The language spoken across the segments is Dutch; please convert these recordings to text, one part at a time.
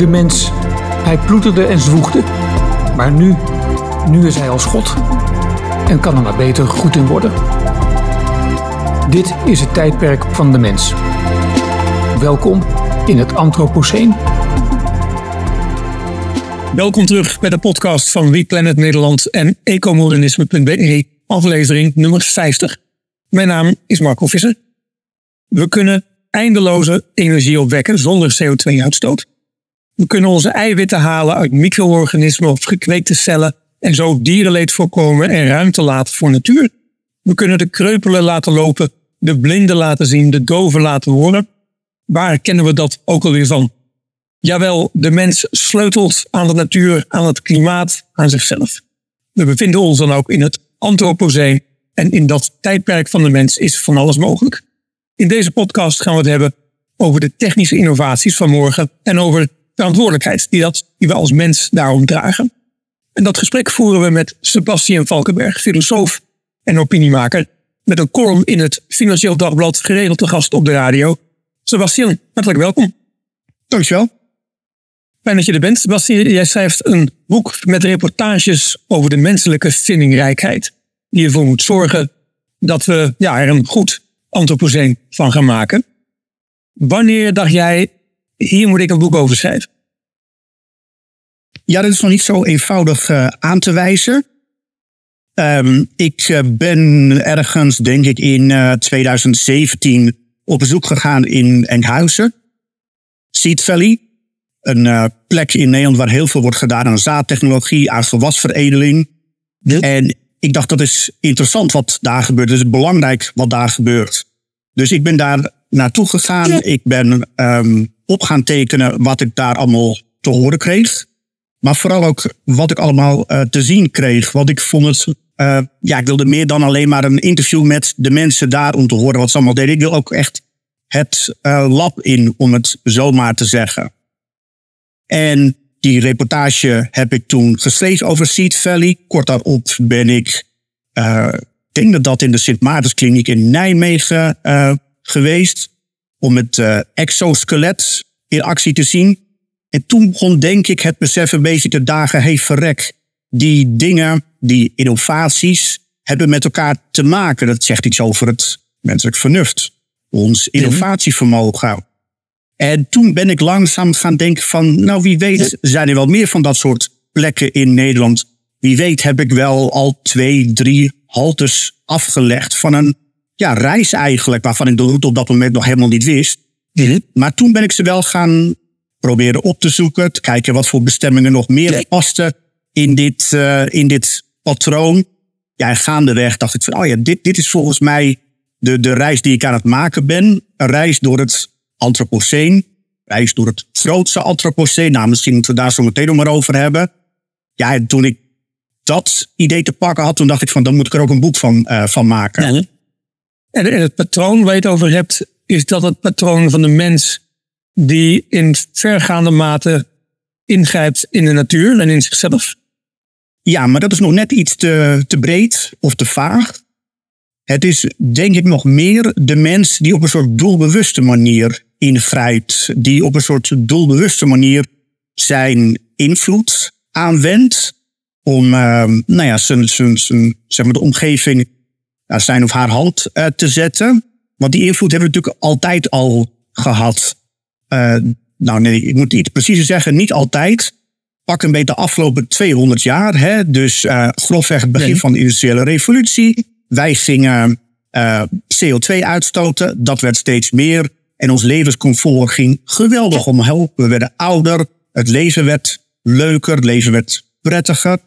De mens, hij ploeterde en zwoegde. Maar nu, nu is hij als God. En kan er maar beter goed in worden. Dit is het tijdperk van de mens. Welkom in het Anthropoceen. Welkom terug bij de podcast van We Planet Nederland en ecomodernisme.be, aflevering nummer 50. Mijn naam is Marco Visser. We kunnen eindeloze energie opwekken zonder CO2-uitstoot. We kunnen onze eiwitten halen uit micro-organismen of gekweekte cellen en zo dierenleed voorkomen en ruimte laten voor natuur. We kunnen de kreupelen laten lopen, de blinden laten zien, de doven laten horen. Waar kennen we dat ook alweer van? Jawel, de mens sleutelt aan de natuur, aan het klimaat, aan zichzelf. We bevinden ons dan ook in het Anthropoceen en in dat tijdperk van de mens is van alles mogelijk. In deze podcast gaan we het hebben over de technische innovaties van morgen en over verantwoordelijkheid die, dat, die we als mens daarom dragen. En dat gesprek voeren we met Sebastian Valkenberg, filosoof en opiniemaker, met een column in het Financieel Dagblad, geregeld te gast op de radio. Sebastian, hartelijk welkom. Dankjewel. Fijn dat je er bent. Sebastian, jij schrijft een boek met reportages over de menselijke vindingrijkheid. Die ervoor moet zorgen dat we ja, er een goed antropoceen van gaan maken. Wanneer dacht jij, hier moet ik een boek over schrijven? Ja, dat is nog niet zo eenvoudig uh, aan te wijzen. Um, ik uh, ben ergens, denk ik, in uh, 2017 op bezoek gegaan in Enkhuizen. Seed Valley. Een plek in Nederland waar heel veel wordt gedaan aan zaadtechnologie, aan gewasveredeling. En ik dacht, dat is interessant wat daar gebeurt. Het is belangrijk wat daar gebeurt. Dus ik ben daar naartoe gegaan. Ik ben um, op gaan tekenen wat ik daar allemaal te horen kreeg. Maar vooral ook wat ik allemaal uh, te zien kreeg. Want ik vond het. Uh, ja, ik wilde meer dan alleen maar een interview met de mensen daar om te horen wat ze allemaal deden. Ik wil ook echt het uh, lab in, om het zo maar te zeggen. En die reportage heb ik toen geschreven over Seed Valley. Kort daarop ben ik, uh, denk dat dat in de Sint Maartenskliniek in Nijmegen geweest. Om het uh, exoskelet in actie te zien. En toen begon denk ik het besef een beetje te dagen. Hey verrek, die dingen, die innovaties hebben met elkaar te maken. Dat zegt iets over het menselijk vernuft. Ons innovatievermogen. En toen ben ik langzaam gaan denken van, nou wie weet zijn er wel meer van dat soort plekken in Nederland. Wie weet heb ik wel al twee, drie haltes afgelegd van een ja, reis eigenlijk, waarvan ik de route op dat moment nog helemaal niet wist. Maar toen ben ik ze wel gaan proberen op te zoeken, te kijken wat voor bestemmingen nog meer pasten in dit, uh, in dit patroon. Ja, gaandeweg dacht ik van, oh ja, dit, dit is volgens mij de, de reis die ik aan het maken ben. Een reis door het Anthropoceen. Reis door het grootste Anthropoceen. Nou, misschien moeten we daar zo meteen nog maar over hebben. Ja, en toen ik dat idee te pakken had, toen dacht ik van, dan moet ik er ook een boek van, uh, van maken. Ja, en, het patroon waar je het over hebt, is dat het patroon van de mens die in vergaande mate ingrijpt in de natuur en in zichzelf? Ja, maar dat is nog net iets te, te breed of te vaag. Het is denk ik nog meer de mens die op een soort doelbewuste manier ingrijpt. Die op een soort doelbewuste manier zijn invloed aanwendt. Om uh, nou ja, zijn, zijn, zijn, zeg maar de omgeving naar zijn of haar hand uh, te zetten. Want die invloed hebben we natuurlijk altijd al gehad. Uh, nou nee, ik moet iets preciezer zeggen, niet altijd. Pak een beetje de afgelopen 200 jaar. Hè? Dus uh, grofweg het begin nee. van de industriële revolutie. Wij gingen uh, CO2 uitstoten. Dat werd steeds meer. En ons levenscomfort ging geweldig omhoog. We werden ouder. Het leven werd leuker. Het leven werd prettiger.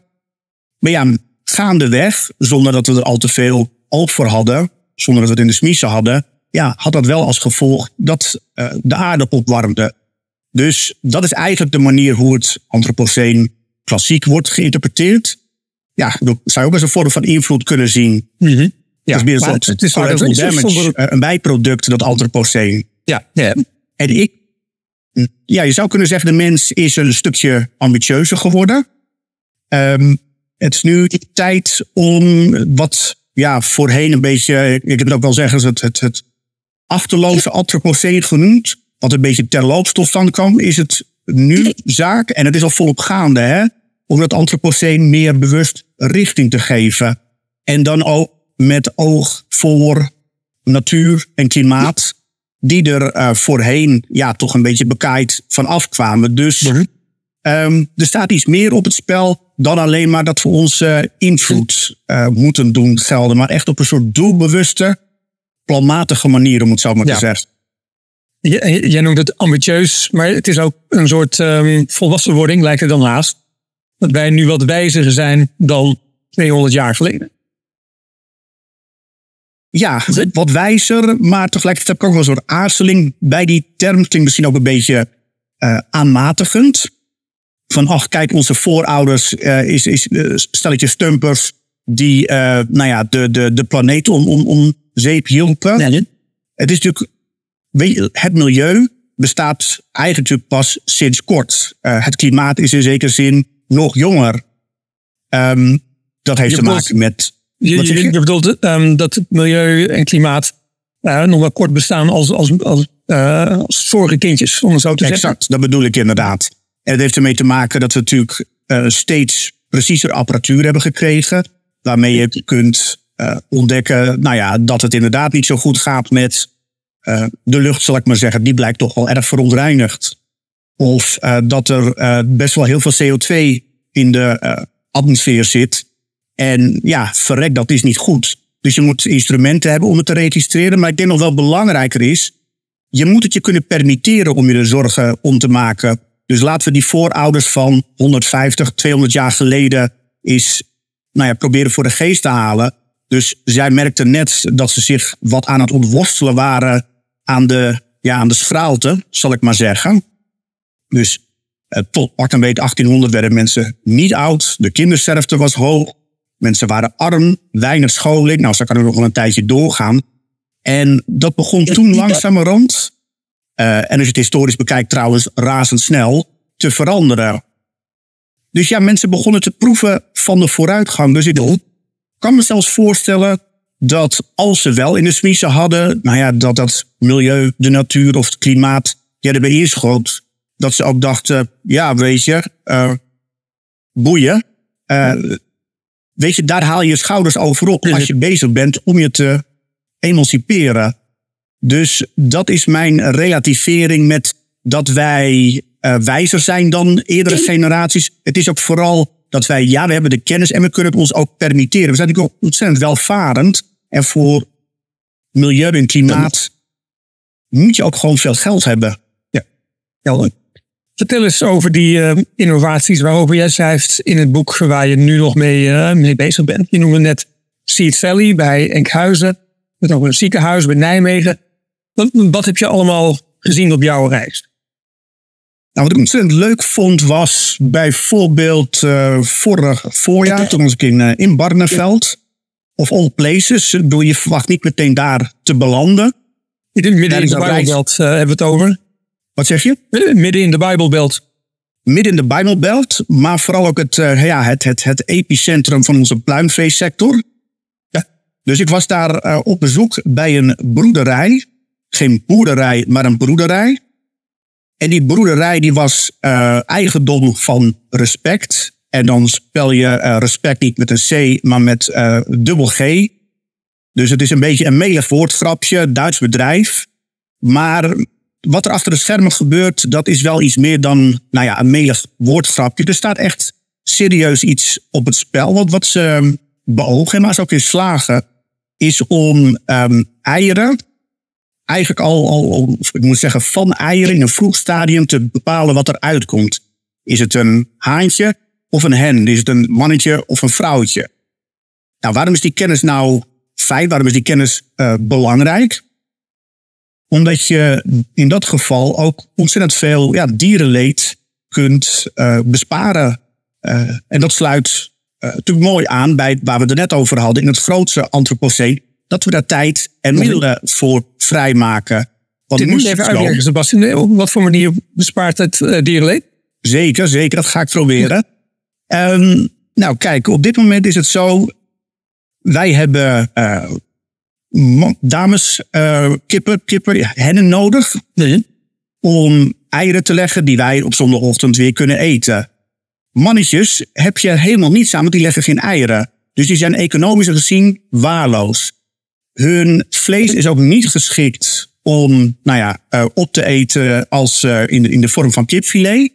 Maar ja, gaandeweg, zonder dat we er al te veel oog voor hadden. Zonder dat we het in de smiezen hadden. Ja, had dat wel als gevolg dat uh, de aarde opwarmde. Dus dat is eigenlijk de manier hoe het antropoceen klassiek wordt geïnterpreteerd. Ja, dat zou je ook als een vorm van invloed kunnen zien. Mm -hmm. Ja, het is meer het is collateral damage, een bijproduct, dat antropoceen. Ja, ja. En ik, ja, je zou kunnen zeggen, de mens is een stukje ambitieuzer geworden. Um, het is nu tijd om wat, ja, voorheen een beetje, ik heb het ook wel zeggen, het, het, het achterloze antropoceen genoemd, wat een beetje terloops tot stand kwam, is het nu zaak, en het is al volop gaande, hè, om dat antropoceen meer bewust richting te geven. En dan ook met oog voor natuur en klimaat, die er uh, voorheen ja, toch een beetje bekaaid van afkwamen. Dus um, er staat iets meer op het spel dan alleen maar dat we onze invloed uh, moeten doen gelden, maar echt op een soort doelbewuste, planmatige manier, om het zo maar te zeggen. Jij noemt het ambitieus, maar het is ook een soort um, volwassenwording, lijkt het dan naast. Dat wij nu wat wijziger zijn dan 200 jaar geleden. Ja, wat wijzer, maar tegelijkertijd heb ik ook wel een soort aarzeling bij die term. Klinkt misschien ook een beetje uh, aanmatigend. Van, ach, kijk, onze voorouders uh, is, is uh, stelletje stumpers die nou ja, de, de, de planeet om, om, om zeep hielpen. Nee. Het is natuurlijk het milieu bestaat eigenlijk pas sinds kort. Uh, het klimaat is in zekere zin nog jonger. Um, dat heeft te maken met. Je, je, je bedoelt um, dat het milieu en klimaat uh, nog wel kort bestaan als, als, als, uh, als vorige kindjes, om het zo te exact, zeggen. Exact, dat bedoel ik inderdaad. En het heeft ermee te maken dat we natuurlijk steeds preciezer apparatuur hebben gekregen. Waarmee je kunt ontdekken nou ja, dat het inderdaad niet zo goed gaat met uh, de lucht, zal ik maar zeggen, die blijkt toch wel erg verontreinigd. Of uh, dat er uh, best wel heel veel CO2 in de atmosfeer zit. En ja, verrek, dat is niet goed. Dus je moet instrumenten hebben om het te registreren. Maar ik denk nog wel belangrijker is, je moet het je kunnen permitteren om je er zorgen om te maken. Dus laten we die voorouders van 150, 200 jaar geleden eens nou ja, proberen voor de geest te halen. Dus zij merkten net dat ze zich wat aan het ontworstelen waren aan de, ja, aan de schraalte, zal ik maar zeggen. Dus eh, tot pak beetje 1800 werden mensen niet oud. De kindersterfte was hoog. Mensen waren arm, weinig scholing. Nou, zo kan nog wel een tijdje doorgaan. En dat begon toen langzamerhand, uh, en als je het historisch bekijkt trouwens, razendsnel, te veranderen. Dus ja, mensen begonnen te proeven van de vooruitgang. Dus ik kan me zelfs voorstellen dat als ze wel in de smiezen hadden, nou ja, dat dat milieu, de natuur of het klimaat ja, erbij inschoot, dat ze ook dachten, ja, weet je, uh, boeien. Uh, weet je, daar haal je je schouders over op als je bezig bent om je te emanciperen. Dus dat is mijn relativering met dat wij uh, wijzer zijn dan eerdere generaties. Het is ook vooral dat wij, ja, we hebben de kennis en we kunnen het ons ook permitteren. We zijn natuurlijk ook ontzettend welvarend. En voor milieu en klimaat moet je ook gewoon veel geld hebben. Ja, helder. Vertel eens over die uh, innovaties waarover jij schrijft in het boek waar je nu nog mee, uh, mee bezig bent. Je noemde net Seed Valley bij Enkhuizen. Met ook een ziekenhuis bij Nijmegen. Wat, wat heb je allemaal gezien op jouw reis? Nou, wat ik ontzettend leuk vond was bijvoorbeeld uh, vorig voorjaar, toen was ik in, in Barneveld of all places. Ik bedoel, je verwacht niet meteen daar te belanden. Midden in de Bijbelbelt uh, hebben we het over. Wat zeg je? Midden in de Bijbelbelt. Midden in de Bijbelbelt, maar vooral ook het, uh, ja, het, het, het epicentrum van onze pluimveesector. Ja. Dus ik was daar uh, op bezoek bij een broederij. Geen boerderij, maar een broederij. En die broederij die was eigendom van respect. En dan spel je uh, respect niet met een C, maar met uh, dubbel G. Dus het is een beetje een melig woordgrapje, Duits bedrijf. Maar wat er achter de schermen gebeurt, dat is wel iets meer dan nou ja, een melig woordgrapje. Er staat echt serieus iets op het spel. Want wat ze beogen, maar ze ook in slagen, is om um, eieren, eigenlijk al, al, ik moet zeggen, van eieren in een vroeg stadium te bepalen wat er uitkomt. Is het een haantje? of een hen? Is het een mannetje of een vrouwtje? Nou, waarom is die kennis nou feit? Waarom is die kennis uh, belangrijk? Omdat je in dat geval ook ontzettend veel ja, dierenleed kunt uh, besparen. Uh, en dat sluit natuurlijk mooi aan bij waar we het net over hadden in het grootste antropoceen. Dat we daar tijd en middelen voor vrijmaken. Want moet even uitleggen, Sebastian. Op wat voor manier bespaart het dierenleed? Zeker, zeker. Dat ga ik proberen. Um, nou, kijk, op dit moment is het zo. Wij hebben uh, dames, uh, kippen, kippen, hennen nodig. om eieren te leggen die wij op zondagochtend weer kunnen eten. Mannetjes heb je helemaal niets aan, want die leggen geen eieren. Dus die zijn economisch gezien waarloos. Hun vlees is ook niet geschikt om nou ja, uh, op te eten als uh, in, de, in de vorm van kipfilet.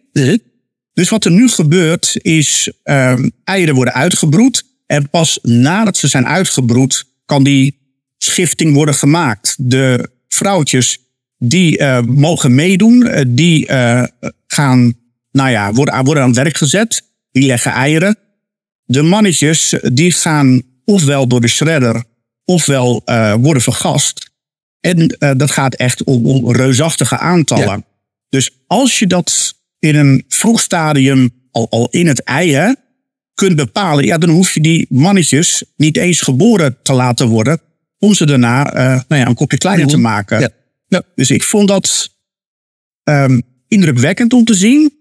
Dus wat er nu gebeurt is, uh, eieren worden uitgebroed. En pas nadat ze zijn uitgebroed, kan die schifting worden gemaakt. De vrouwtjes die uh, mogen meedoen, die gaan, nou ja, worden, worden aan het werk gezet. Die leggen eieren. De mannetjes die gaan ofwel door de shredder, ofwel worden vergast. En uh, dat gaat echt om, om reusachtige aantallen. Ja. Dus als je dat in een vroeg stadium al, al in het ei hè, kunt bepalen, ja, dan hoef je die mannetjes niet eens geboren te laten worden om ze daarna uh, nou ja, een kopje kleiner te maken. Ja. Ja. Dus ik vond dat um, indrukwekkend om te zien.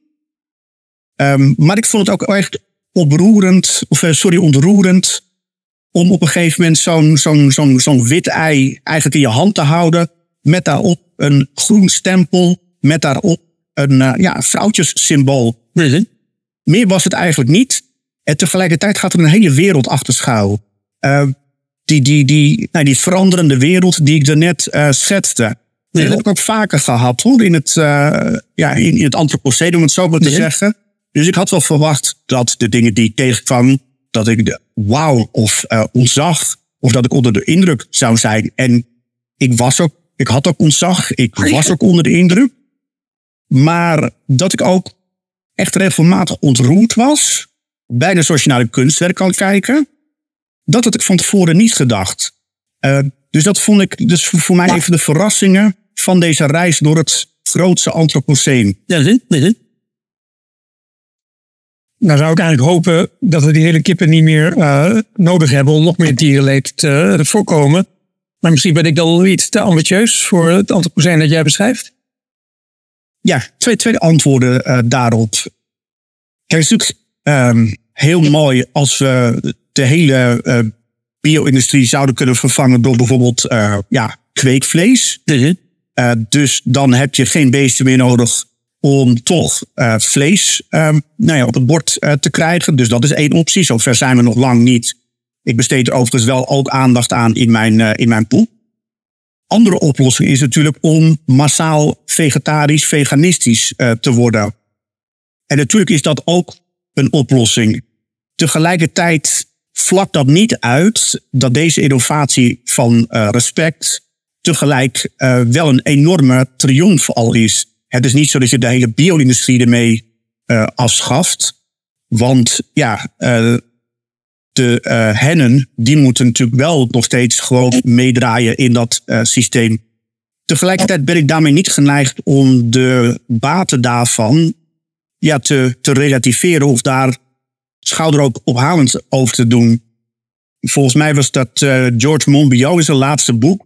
Um, maar ik vond het ook echt oproerend, of uh, sorry, ontroerend om op een gegeven moment zo'n zo'n zo'n zo'n wit ei eigenlijk in je hand te houden. Met daarop een groen stempel. Met daarop een uh, ja, vrouwtjessymbool. Meer was het eigenlijk niet. En tegelijkertijd gaat er een hele wereld achter schuil. Uh, die, die, die, nou, die veranderende wereld die ik daarnet uh, schetste. Dat heb ik ook vaker gehad hoor, in het, ja, in, in het antropocene, om het zo maar te zeggen. Dus ik had wel verwacht dat de dingen die ik tegenkwam, dat ik de wauw of uh, ontzag, of dat ik onder de indruk zou zijn. En ik was ook, ik had ook ontzag, ik was ook onder de indruk. Maar dat ik ook echt regelmatig ontroerd was, bijna zoals je naar een kunstwerk kan kijken, dat had ik van tevoren niet gedacht. Uh, dus dat vond ik dus voor mij even de verrassingen van deze reis door het grootste antropoceen. Ja, zin, zin. Nou zou ik eigenlijk hopen dat we die hele kippen niet meer uh, nodig hebben om nog meer dierenleed te voorkomen. Maar misschien ben ik dan iets te ambitieus voor het antropoceen dat jij beschrijft. Ja, twee, twee antwoorden uh, daarop. Het is natuurlijk um, heel mooi als we de hele uh, bio-industrie zouden kunnen vervangen door bijvoorbeeld ja, kweekvlees. Mhm. dus dan heb je geen beesten meer nodig om toch uh, vlees uh, nou ja, op het bord uh, te krijgen. Dus dat is één optie. Zover zijn we nog lang niet. Ik besteed er overigens wel ook aandacht aan in mijn, in mijn pool. Andere oplossing is natuurlijk om massaal vegetarisch, veganistisch te worden. En natuurlijk is dat ook een oplossing. Tegelijkertijd vlakt dat niet uit dat deze innovatie van respect tegelijk wel een enorme triomf al is. Het is niet zo dat je de hele bio-industrie ermee uh, afschaft. Want ja, uh, de uh, hennen, die moeten natuurlijk wel nog steeds gewoon meedraaien in dat systeem. Tegelijkertijd ben ik daarmee niet geneigd om de baten daarvan ja, te, te relativeren of daar schouder ook ophalend over te doen. Volgens mij was dat George Monbiot in zijn laatste boek,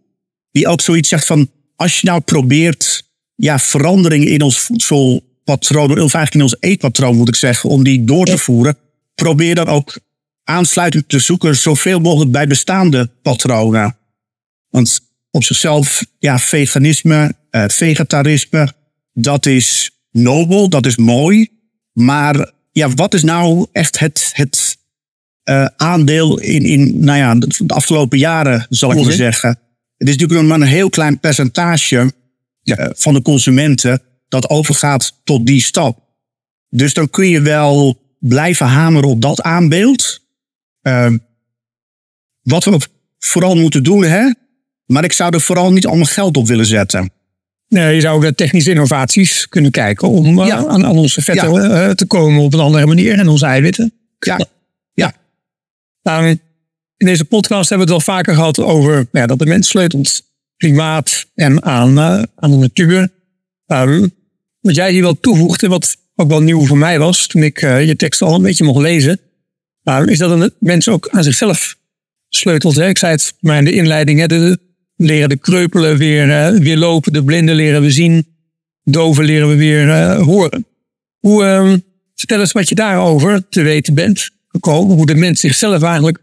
die ook zoiets zegt van, als je nou probeert ja, veranderingen in ons voedselpatroon, of eigenlijk in ons eetpatroon moet ik zeggen, om die door te voeren, probeer dan ook aansluiting te zoeken zoveel mogelijk bij bestaande patronen. Want op zichzelf, ja, veganisme, eh, vegetarisme, dat is nobel, dat is mooi. Maar ja, wat is nou echt het, het uh, aandeel in, in nou ja, de afgelopen jaren, zal ik maar zeggen. Het is natuurlijk maar een heel klein percentage ja. Eh, van de consumenten dat overgaat tot die stap. Dus dan kun je wel blijven hameren op dat aanbeeld. Uh, wat we vooral moeten doen, hè? Maar ik zou er vooral niet allemaal geld op willen zetten. Nee, je zou de technische innovaties kunnen kijken om uh, aan, aan, onze vetten ja. uh, te komen op een andere manier en onze eiwitten. Ja, ja. Nou, in deze podcast hebben we het wel vaker gehad over ja, dat de mens sleutelt klimaat en aan, aan de natuur. Wat jij hier wel toevoegt en wat ook wel nieuw voor mij was toen ik uh, je tekst al een beetje mocht lezen, is dat een mens ook aan zichzelf sleutelt. Hè? Ik zei het maar in de inleiding, hè? Leren de kreupelen weer, weer lopen, de blinden leren we zien, doven leren we weer horen. Hoe, ehm, vertel eens wat je daarover te weten bent gekomen, hoe de mens zichzelf eigenlijk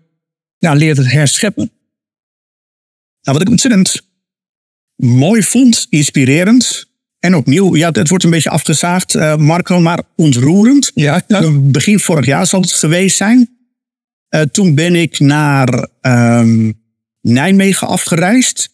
ja, leert het herscheppen. Nou, wat ik ontzettend mooi vond, inspirerend, En opnieuw, ja, het wordt een beetje afgezaagd, uh, Marco, maar ontroerend. Ja, ja. Begin vorig jaar zal het geweest zijn. Uh, toen ben ik naar um, Nijmegen afgereisd.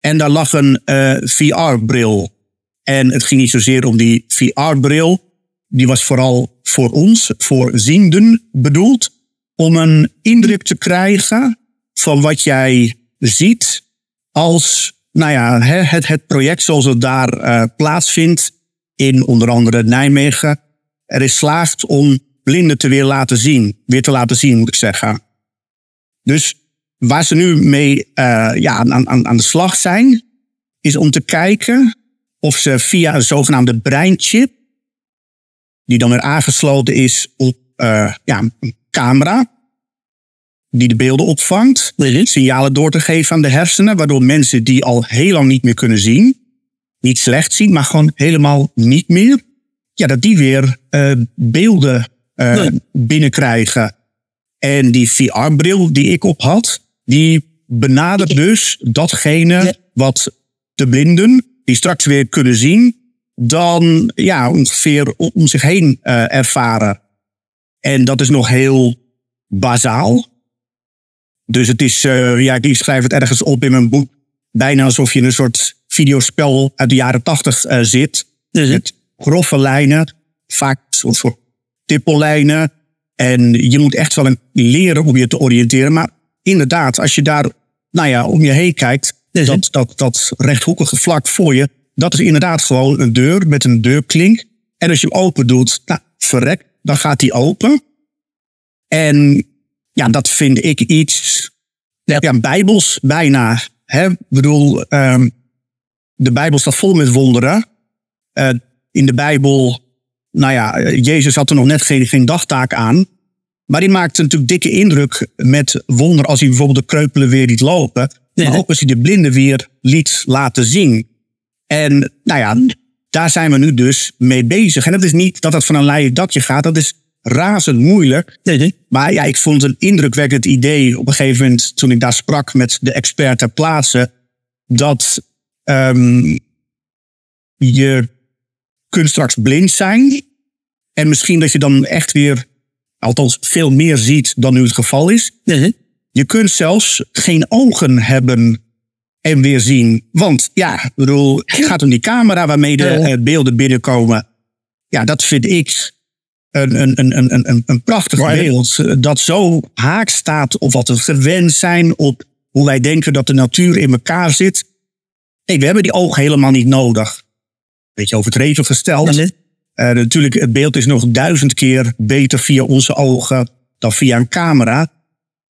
En daar lag een uh, VR-bril. En het ging niet zozeer om die VR-bril. Die was vooral voor ons, voor zienden bedoeld. Om een indruk te krijgen van wat jij ziet als nou ja, het, het project zoals het daar uh, plaatsvindt in onder andere Nijmegen. Er is slaagd om blinden te weer laten zien. Weer te laten zien, moet ik zeggen. Dus waar ze nu mee uh, ja, aan, aan, aan de slag zijn, is om te kijken of ze via een zogenaamde breinchip, die dan weer aangesloten is op uh, ja, een camera, die de beelden opvangt, signalen door te geven aan de hersenen, waardoor mensen die al heel lang niet meer kunnen zien, niet slecht zien, maar gewoon helemaal niet meer, ja, dat die weer uh, beelden uh, binnenkrijgen. En die VR-bril die ik op had, die benadert dus datgene wat de blinden, die straks weer kunnen zien, dan ja, ongeveer om zich heen uh, ervaren. En dat is nog heel bazaal. Dus het is, uh, ja, ik schrijf het ergens op in mijn boek. Bijna alsof je in een soort videospel uit de jaren tachtig uh, zit. Dus met grove lijnen, vaak een soort tippellijnen. En je moet echt wel een leren om je te oriënteren. Maar inderdaad, als je daar nou ja, om je heen kijkt, dat, dat, dat rechthoekige vlak voor je, dat is inderdaad gewoon een deur met een deurklink. En als je hem open doet, nou, verrek, dan gaat die open. En ja, dat vind ik iets ja, bijbels bijna. Hè? Ik bedoel, um, de Bijbel staat vol met wonderen. Uh, in de Bijbel, nou ja, Jezus had er nog net geen, geen dagtaak aan. Maar die maakte natuurlijk dikke indruk met wonder als hij bijvoorbeeld de kreupelen weer liet lopen. maar ook als hij de blinden weer liet laten zien. En nou ja, daar zijn we nu dus mee bezig. En dat is niet dat het van een leien dakje gaat. Dat is razend moeilijk. Maar ja, ik vond het een indrukwekkend idee op een gegeven moment toen ik daar sprak met de expert ter plaatse. Dat um, je kunt straks blind zijn. En misschien dat je dan echt weer, althans veel meer ziet dan nu het geval is. Je kunt zelfs geen ogen hebben en weer zien. Want ja, ik bedoel, het gaat om die camera waarmee de uh, beelden binnenkomen. Ja, dat vind ik een, een, een, een, een, prachtig beeld. Eh, dat zo haak staat op wat we gewend zijn. Op hoe wij denken dat de natuur in elkaar zit. Nee, we hebben die ogen helemaal niet nodig. Beetje overdreven gesteld. Uh, natuurlijk, het beeld is nog duizend keer beter via onze ogen dan via een camera.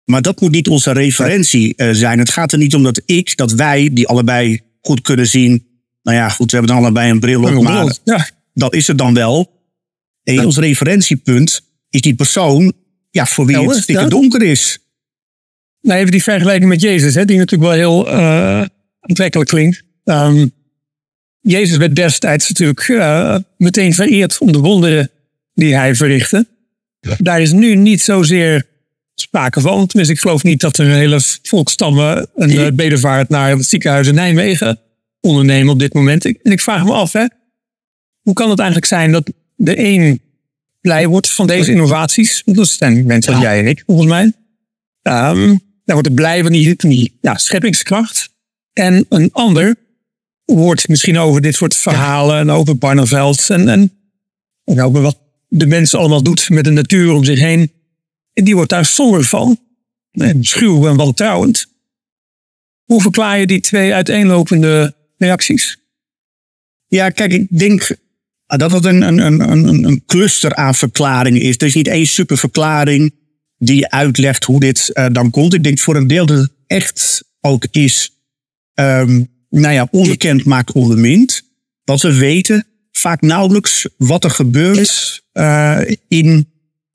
Maar dat moet niet onze referentie uh, zijn. Het gaat er niet om dat ik, dat wij, die allebei goed kunnen zien. Nou ja, goed, we hebben dan allebei een bril op. Maar ja. dat is het dan wel. Nee, ons referentiepunt is die persoon ja, voor wie het stikke donker is. Nou, even die vergelijking met Jezus, hè, die natuurlijk wel heel uh, aantrekkelijk klinkt. Um, Jezus werd destijds natuurlijk uh, meteen vereerd om de wonderen die hij verrichtte. Ja. Daar is nu niet zozeer sprake van. Tenminste, ik geloof niet dat er een hele volkstammen een uh, bedevaart naar het ziekenhuis in Nijmegen ondernemen op dit moment. En ik vraag me af, hè, hoe kan het eigenlijk zijn dat de een blij wordt van deze innovaties. Dat zijn mensen als jij en ik, volgens mij. Um, daar wordt er blij van die, van die ja, scheppingskracht. En een ander wordt misschien over dit soort verhalen en over Barneveld en, en, en over wat de mensen allemaal doet met de natuur om zich heen. En die wordt daar somber van. En schuw en wantrouwend. Hoe verklaar je die twee uiteenlopende reacties? Ja, kijk, ik denk dat het een, een, een, een cluster aan verklaringen is. Er is niet één superverklaring die uitlegt hoe dit uh, dan komt. Ik denk voor een deel dat het echt ook is, um, nou ja, onbekend maakt onbemind. Want we weten vaak nauwelijks wat er gebeurt uh, in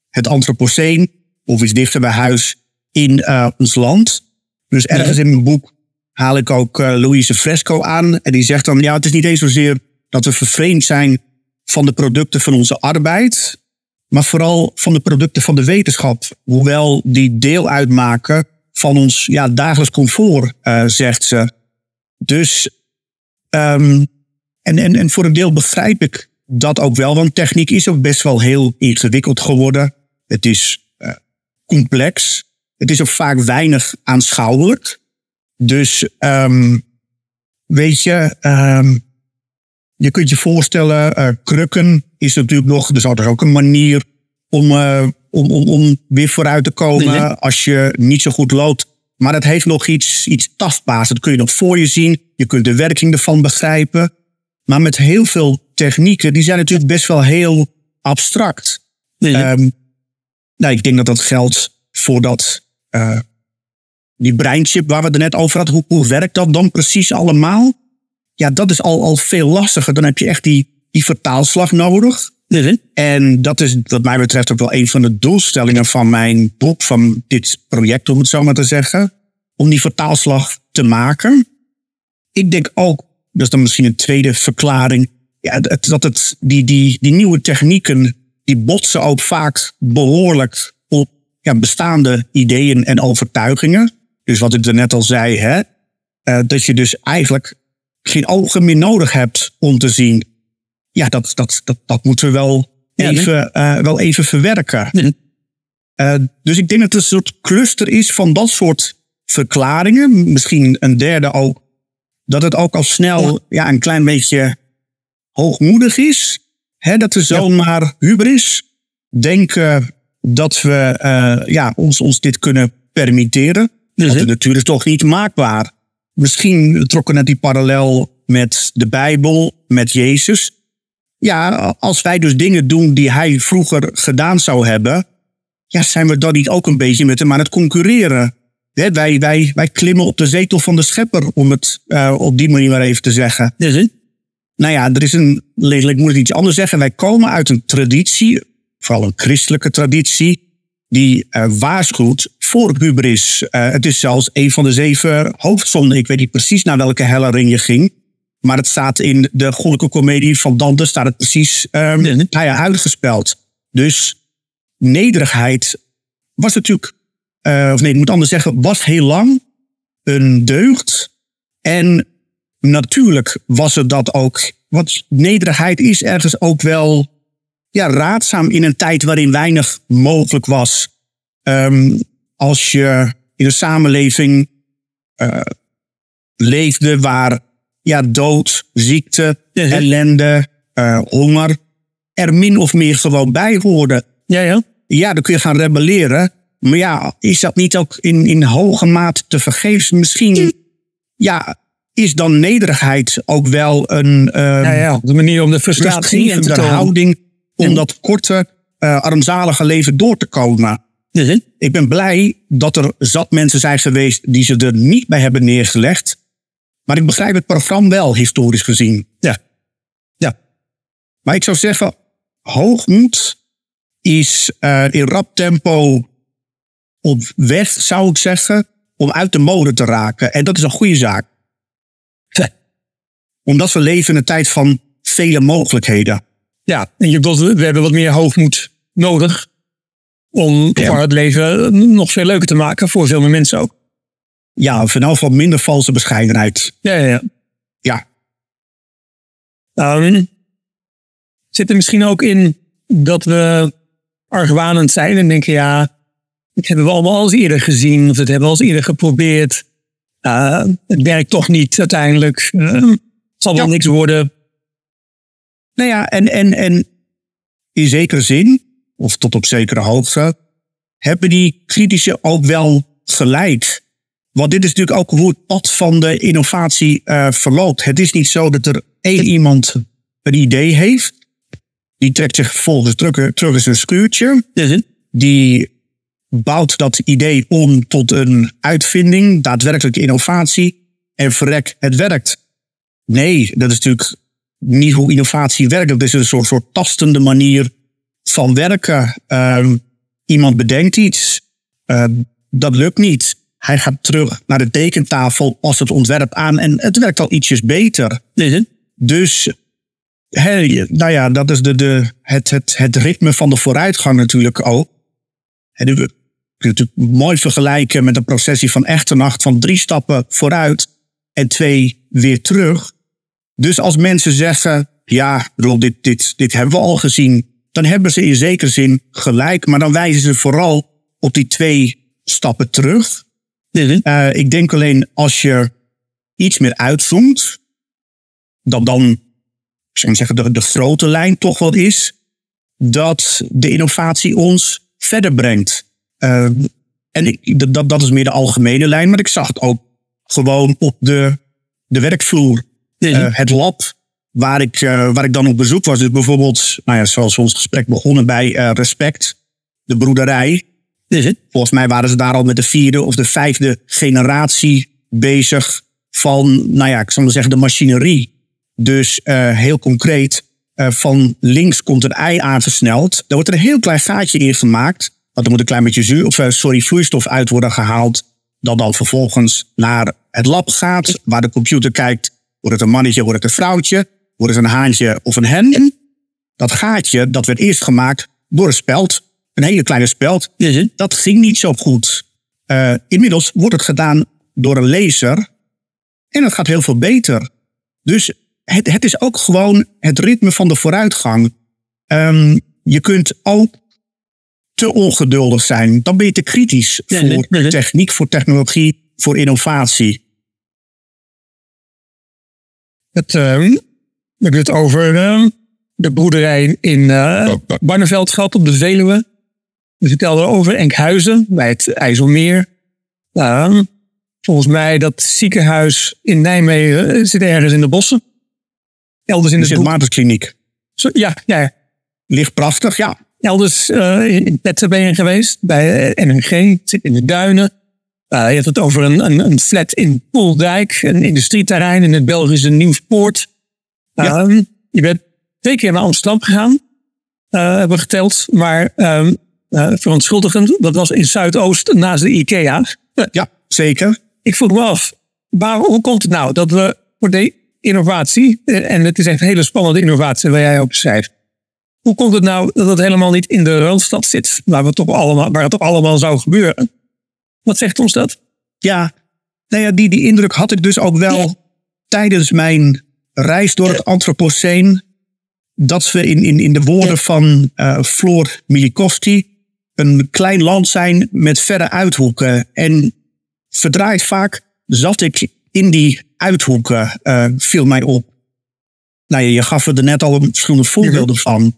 het Anthropoceen of iets dichter bij huis in uh, ons land. Dus ergens in mijn boek haal ik ook Louise Fresco aan. En die zegt dan, ja, het is niet eens zozeer dat we vervreemd zijn van de producten van onze arbeid, maar vooral van de producten van de wetenschap. Hoewel die deel uitmaken van ons ja, dagelijks comfort, uh, zegt ze. Dus, um, En, en, en voor een deel begrijp ik dat ook wel, want techniek is ook best wel heel ingewikkeld geworden. Het is uh, complex. Het is ook vaak weinig aanschouwelijk. Dus um, weet je, um, je kunt je voorstellen, uh, krukken is natuurlijk nog, er is ook een manier om, uh, om, om, om weer vooruit te komen nee, nee. als je niet zo goed loopt. Maar het heeft nog iets, iets tastbaars. Dat kun je nog voor je zien. Je kunt de werking ervan begrijpen. Maar met heel veel technieken, die zijn natuurlijk best wel heel abstract. Nee, um, nou, ik denk dat dat geldt voor dat, uh, die breinchip waar we het net over hadden. Hoe, hoe werkt dat dan precies allemaal? Ja, dat is al, al veel lastiger. Dan heb je echt die, die vertaalslag nodig. Nee, en dat is wat mij betreft ook wel een van de doelstellingen van mijn boek, van dit project, om het zo maar te zeggen. Om die vertaalslag te maken. Ik denk ook, dat is dan misschien een tweede verklaring, ja, dat het, die, die, die nieuwe technieken, die botsen ook vaak behoorlijk op ja, bestaande ideeën en overtuigingen. Dus wat ik er net al zei, hè, uh, dat je dus eigenlijk geen ogen meer nodig hebt om te zien. Ja, dat, dat, dat, dat moeten we wel, ja, even, uh, wel even verwerken. Uh, dus ik denk dat het een soort cluster is van dat soort verklaringen. Misschien een derde ook. Dat het ook al snel ja, een klein beetje hoogmoedig is. Hè, dat we zomaar ja. hubris denken dat we uh, ja, ons, ons dit kunnen permitteren. Dat is natuurlijk toch niet maakbaar. Misschien trokken net die parallel met de Bijbel, met Jezus. Ja, als wij dus dingen doen die hij vroeger gedaan zou hebben, ja, zijn we dan niet ook een beetje met hem aan het concurreren? Hè, wij, wij, wij klimmen op de zetel van de schepper, om het uh, op die manier maar even te zeggen. Is het? Nou ja, er is een, ik moet het iets anders zeggen. Wij komen uit een traditie, vooral een christelijke traditie, die uh, waarschuwt voor hubris. Uh, het is zelfs een van de zeven hoofdzonden. Ik weet niet precies naar welke hellering je ging. Maar het staat in de goddelijke komedie van Dante staat het precies um, nee, nee. ja, uitgespeld. Dus nederigheid was natuurlijk, uh, of nee, ik moet anders zeggen, was heel lang een deugd. En natuurlijk was het dat ook. Want nederigheid is ergens ook wel ja, raadzaam in een tijd waarin weinig mogelijk was. Um, als je in een samenleving uh, leefde waar ja, dood, ziekte, uh-huh. ellende, uh, honger er min of meer gewoon bij hoorden. Ja, ja. Ja, dan kun je gaan rebelleren. Maar ja, is dat niet ook in, in hoge mate te vergeefs? Misschien, ja, is dan nederigheid ook wel een... Uh, ja, ja, de manier om de frustratie en de houding om ja. dat korte, uh, armzalige leven door te komen. Ik ben blij dat er zat mensen zijn geweest die ze er niet bij hebben neergelegd. Maar ik begrijp het programma wel, historisch gezien. Ja. Ja. Maar ik zou zeggen, hoogmoed is uh, in rap tempo op weg, zou ik zeggen, om uit de mode te raken. En dat is een goede zaak. Ja. Omdat we leven in een tijd van vele mogelijkheden. Ja, en je bedoelt, we hebben wat meer hoogmoed nodig om ja. het leven nog veel leuker te maken voor veel meer mensen ook. Ja, of in elk geval minder valse bescheidenheid. Ja, ja, ja. Ja. Um, zit er misschien ook in dat we argwanend zijn en denken, ja, dat hebben we allemaal al eens eerder gezien, of dat hebben we al eens eerder geprobeerd. Uh, het werkt toch niet uiteindelijk. Uh, het zal wel ja. niks worden. Nou ja, en, en, en in zekere zin, of tot op zekere hoogte, hebben die kritische ook wel gelijk. Want dit is natuurlijk ook hoe het pad van de innovatie uh, verloopt. Het is niet zo dat er één iemand een idee heeft. Die trekt zich vervolgens terug, terug in zijn schuurtje. Die bouwt dat idee om tot een uitvinding, daadwerkelijke innovatie. En verrek, het werkt. Nee, dat is natuurlijk niet hoe innovatie werkt. Dat is een soort, soort tastende manier van werken. Uh, iemand bedenkt iets, uh, dat lukt niet. Hij gaat terug naar de tekentafel, past het ontwerp aan en het werkt al ietsjes beter. Nee, dus, hey, nou ja, dat is de, de, het, het, het ritme van de vooruitgang natuurlijk ook. En je natuurlijk mooi vergelijken met een processie van echte nacht van drie stappen vooruit en twee weer terug. Dus als mensen zeggen, ja, dit, dit, dit hebben we al gezien, dan hebben ze in zekere zin gelijk. Maar dan wijzen ze vooral op die twee stappen terug. Uh, ik denk alleen als je iets meer uitzoomt, dat dan, zou zeggen, de, de grote lijn toch wel is dat de innovatie ons verder brengt. Uh, en ik, dat, dat is meer de algemene lijn, maar ik zag het ook gewoon op de, de werkvloer. Uh, het lab waar ik, uh, waar ik dan op bezoek was. Dus bijvoorbeeld, nou ja, zoals ons gesprek begonnen bij uh, Respect, de broederij. Is het? Volgens mij waren ze daar al met de vierde of de vijfde generatie bezig van, nou ja, ik zal maar zeggen, de machinerie. Dus uh, heel concreet, van links komt een ei aangesneld. Daar wordt er een heel klein gaatje in gemaakt. Want er moet een klein beetje zuur, of sorry, vloeistof uit worden gehaald. Dat dan vervolgens naar het lab gaat, waar de computer kijkt. Wordt het een mannetje, wordt het een vrouwtje? Wordt het een haantje of een hen? Dat gaatje, dat werd eerst gemaakt door een speld. Een hele kleine speld. Dat ging niet zo goed. Uh, inmiddels wordt het gedaan door een laser. En het gaat heel veel beter. Dus het, het is ook gewoon het ritme van de vooruitgang. Um, je kunt ook te ongeduldig zijn. Dan ben je te kritisch voor techniek, voor technologie, voor innovatie. Het, uh, we hebben het over uh, de boerderij in uh, Barneveld gehad op de Veluwe. We vertelden over Enkhuizen bij het IJsselmeer. Uh, volgens mij dat ziekenhuis in Nijmegen eh, zit ergens in de bossen. Elders in de Sint-Maartenskliniek. Ja, ja. Ligt prachtig, ja elders uh, in Petten ben je geweest, bij NNG, zit in de duinen. Uh, je hebt het over een, een, een, flat in Poeldijk, een industrieterrein in het Belgische Nieuwspoort. Ja. Uh, je bent twee keer naar Amsterdam gegaan, hebben we geteld, maar uh, verontschuldigend, dat was in Zuidoost naast de IKEA. Ja, zeker. Ik vroeg me af, waar, hoe komt het nou dat we voor de innovatie, en het is echt een hele spannende innovatie waar jij op schrijft, hoe komt het nou dat het helemaal niet in de Randstad zit, waar, we toch allemaal, waar het toch allemaal zou gebeuren? Wat zegt ons dat? Ja, nou ja, die, die indruk had ik dus ook wel tijdens mijn reis door het Anthropoceen. Dat we in, in, in de woorden van uh, Floor Milikowski een klein land zijn met verre uithoeken. En verdraaid vaak zat ik in die uithoeken, uh, viel mij op. Nou, je gaf er net al verschillende voorbeelden van.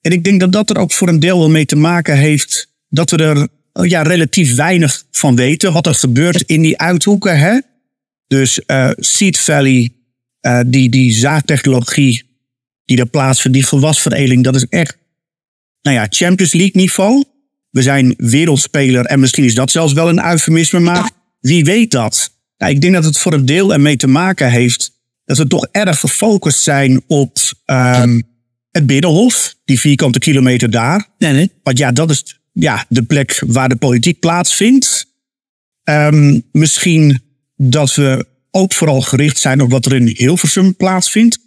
En ik denk dat dat er ook voor een deel wel mee te maken heeft dat we er oh ja, relatief weinig van weten. Wat er gebeurt in die uithoeken. Hè? Dus uh, Seed Valley, uh, die, die zaadtechnologie die er plaatsvindt, die gewasveredeling, dat is echt nou ja, Champions League niveau. We zijn wereldspeler en misschien is dat zelfs wel een eufemisme, maar wie weet dat? Nou, ik denk dat het voor een deel ermee te maken heeft dat we toch erg gefocust zijn op um, het Binnenhof, die vierkante kilometer daar. Nee, nee. Want ja, dat is ja, de plek waar de politiek plaatsvindt. Um, misschien dat we ook vooral gericht zijn op wat er in Hilversum plaatsvindt.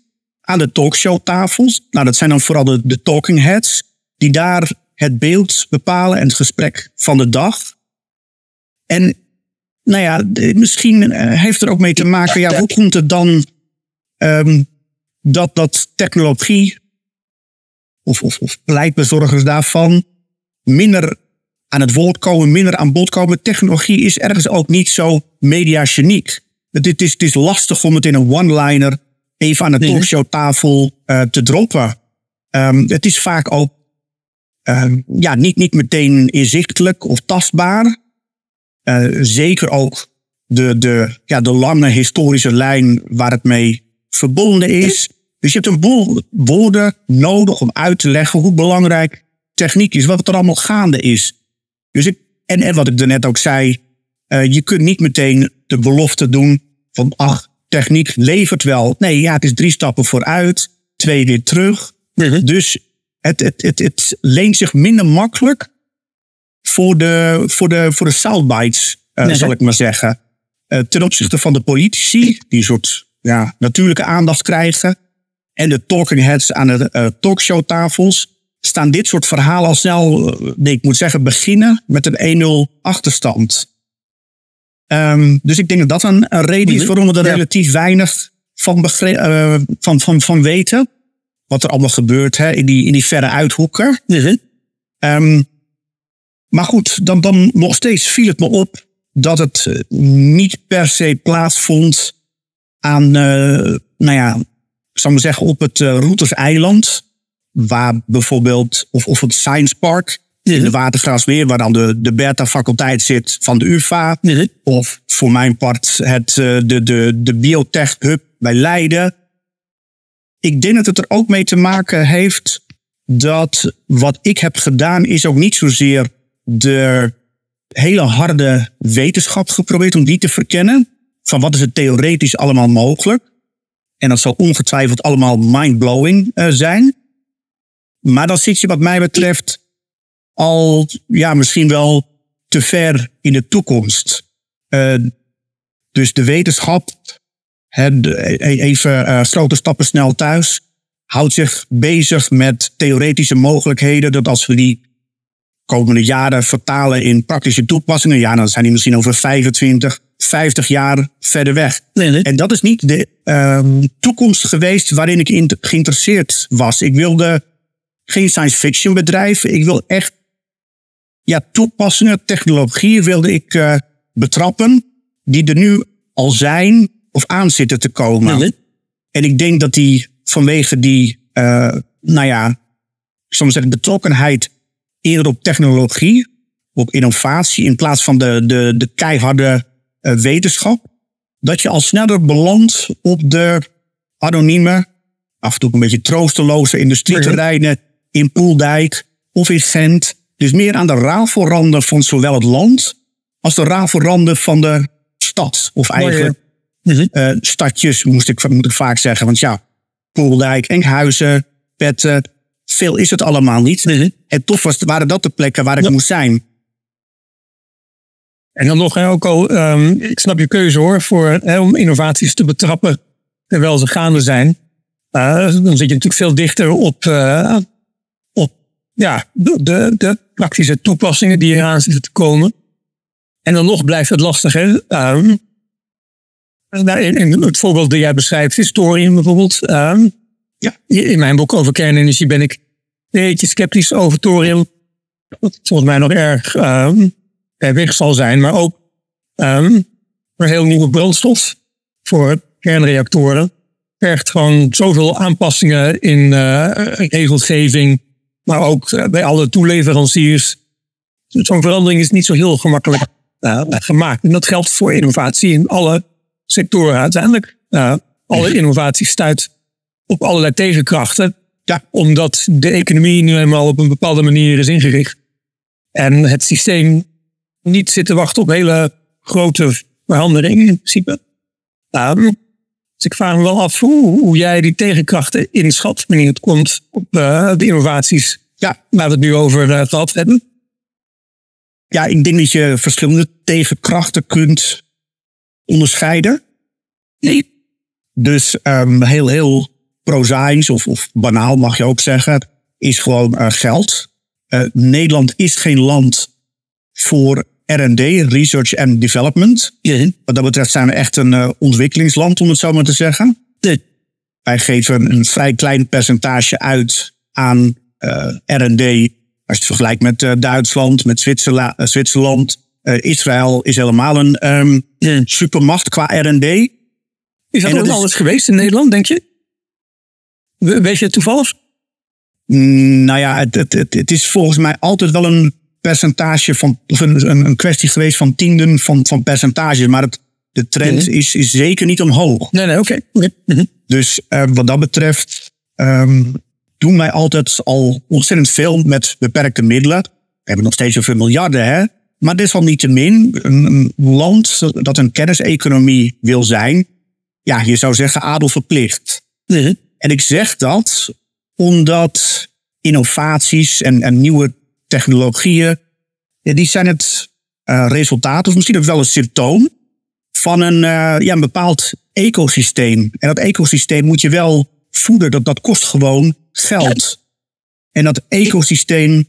Aan de talkshowtafels. Nou, dat zijn dan vooral de, de talking heads. Die daar het beeld bepalen en het gesprek van de dag. En nou ja, misschien eh, heeft er ook mee te maken, ja, hoe komt het dan um, dat, dat technologie of, of, of pleitbezorgers daarvan minder aan het woord komen, minder aan bod komen. Technologie is ergens ook niet zo mediageniek. Het is, het is lastig om het in een one-liner even aan de talkshowtafel uh, te droppen. Um, het is vaak ook uh, ja, niet, niet meteen inzichtelijk of tastbaar. Uh, zeker ook de, de, ja, de lange historische lijn waar het mee verbonden is. Dus je hebt een boel woorden nodig om uit te leggen hoe belangrijk techniek is, wat er allemaal gaande is. Dus ik, en, en wat ik daarnet ook zei, uh, je kunt niet meteen de belofte doen van, ach, techniek levert wel. Nee, ja, het is drie stappen vooruit, twee weer terug. Mhm. Dus het, het, het, het leent zich minder makkelijk voor de, voor de, voor de soundbites, uh, zal ik maar zeggen. Uh, ten opzichte van de politici, die een soort ja, natuurlijke aandacht krijgen en de talking heads aan de uh, talkshowtafels staan dit soort verhalen al snel, nee, ik moet zeggen, beginnen met een 1-0 achterstand. Um, dus ik denk dat dat een, een reden is waarom we er relatief weinig van, eh, van, van, van weten. Wat er allemaal gebeurt hè, in, die, in die verre uithoeken. Ehm, maar goed, dan, dan nog steeds viel het me op dat het eh, niet per se plaatsvond aan, eh, nou ja, ik zal maar zeggen, op het uh, Routers-eiland. Waar bijvoorbeeld, of, of het Science Park in de Watergraafsmeer, waar dan de, de Bertha-faculteit zit van de UvA. Of voor mijn part het, eh, de, de, de Biotech Hub bij Leiden. Ik denk dat het er ook mee te maken heeft dat wat ik heb gedaan is ook niet zozeer de hele harde wetenschap geprobeerd om die te verkennen. Van wat is het theoretisch allemaal mogelijk. En dat zal ongetwijfeld allemaal mindblowing uh, zijn. Maar dan zit je wat mij betreft al ja, misschien wel te ver in de toekomst. Uh, dus de wetenschap, de, even uh, grote stappen snel thuis, houdt zich bezig met theoretische mogelijkheden. Dat als we die komende jaren vertalen in praktische toepassingen, ja, dan zijn die misschien over 25, 50 jaar verder weg. Nee, nee. En dat is niet de um, toekomst geweest waarin ik in, geïnteresseerd was. Ik wilde geen science fiction bedrijf. Ik wil echt ja, toepassingen, technologieën wilde ik uh, betrappen die er nu al zijn of aan zitten te komen. Nee. En ik denk dat die vanwege die, uh, nou ja, soms zeggen betrokkenheid eerder op technologie, op innovatie, in plaats van de, de, de keiharde uh, wetenschap, dat je al sneller belandt op de anonieme, af en toe een beetje troosteloze industrieterreinen in Poeldijk of in Gent. Dus meer aan de rafelranden van zowel het land als de rafelranden van de stad. Of eigenlijk uh, stadjes, moest ik, moet ik vaak zeggen. Want ja, Poeldijk, Enkhuizen, Petten, veel is het allemaal niet. Mhm. En toch was, waren dat de plekken waar ik Ja. moest zijn. En dan nog, hè, ook al, ehm, ik snap je keuze hoor, voor, hè, om innovaties te betrappen terwijl ze gaande zijn. Uh, dan zit je natuurlijk veel dichter op, uh, op ja, de, de, praktische toepassingen die eraan zitten te komen. En dan nog blijft het lastig. Hè? Um, nou, het voorbeeld dat jij beschrijft, historie bijvoorbeeld. Um, Ja. In mijn boek over kernenergie ben ik een beetje sceptisch over thorium. Wat volgens mij nog erg um, weg zal zijn. Maar ook um, een heel nieuwe brandstof voor kernreactoren. Vergt gewoon zoveel aanpassingen in uh, regelgeving. Maar ook uh, bij alle toeleveranciers. Zo'n verandering is niet zo heel gemakkelijk uh, gemaakt. En dat geldt voor innovatie in alle sectoren uiteindelijk. Uh, alle innovatie stuit op allerlei tegenkrachten. Ja. Omdat de economie nu eenmaal op een bepaalde manier is ingericht. En het systeem niet zit te wachten op hele grote veranderingen in principe. Um, dus ik vraag me wel af hoe, hoe jij die tegenkrachten inschat wanneer het komt op uh, de innovaties Ja. waar we het nu over uh, gehad hebben. Ja, ik denk dat je verschillende tegenkrachten kunt onderscheiden. Nee. Dus um, heel, heel prozaïs of, of banaal mag je ook zeggen, is gewoon uh, geld. Nederland is geen land voor R&D, Research and Development. Ja. Wat dat betreft zijn we echt een uh, ontwikkelingsland, om het zo maar te zeggen. Wij geven een vrij klein percentage uit aan uh, R&D. Als je het vergelijkt met uh, Duitsland, met Zwitserla Zwitserland. Israël is helemaal een um, ja. supermacht qua R&D. Is dat En ook is- alles geweest in Nederland, denk je? We- Weet je het toevallig? Mm, Nou ja, het, het, het, het is volgens mij altijd wel een percentage van, of een, een, kwestie geweest van tienden van, van percentages. Maar het, de trend Mhm. is, is zeker niet omhoog. Nee, nee, oké. Mhm. Dus uh, wat dat betreft um, doen wij altijd al ontzettend veel met beperkte middelen. We hebben nog steeds zoveel miljarden, hè? Maar desalniettemin, een, een land dat een kenniseconomie wil zijn, ja, je zou zeggen adel verplicht. Mhm. En ik zeg dat omdat innovaties en, en nieuwe technologieën, ja, die zijn het uh, resultaat, of misschien ook wel een symptoom, van een, uh, ja, een bepaald ecosysteem. En dat ecosysteem moet je wel voeden, dat, dat kost gewoon geld. En dat ecosysteem, ja,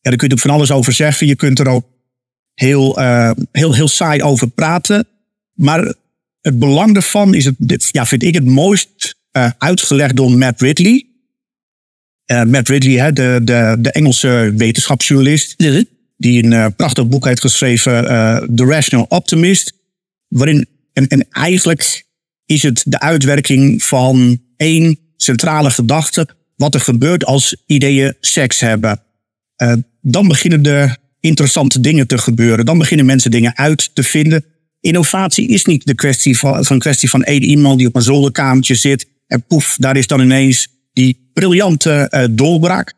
daar kun je ook van alles over zeggen. Je kunt er ook heel, uh, heel, heel saai over praten. Maar het belang daarvan is, het, ja, vind ik het mooist uh, uitgelegd door Matt Ridley. Uh, Matt Ridley, hè, de, de, de Engelse wetenschapsjournalist, die een uh, prachtig boek heeft geschreven, The Rational Optimist. Waarin, en, en eigenlijk is het de uitwerking van één centrale gedachte, wat er gebeurt als ideeën seks hebben. dan beginnen er interessante dingen te gebeuren. Dan beginnen mensen dingen uit te vinden. Innovatie is niet de kwestie van, van kwestie van één iemand die op een zolderkamertje zit en poef, daar is dan ineens die briljante uh, doorbraak.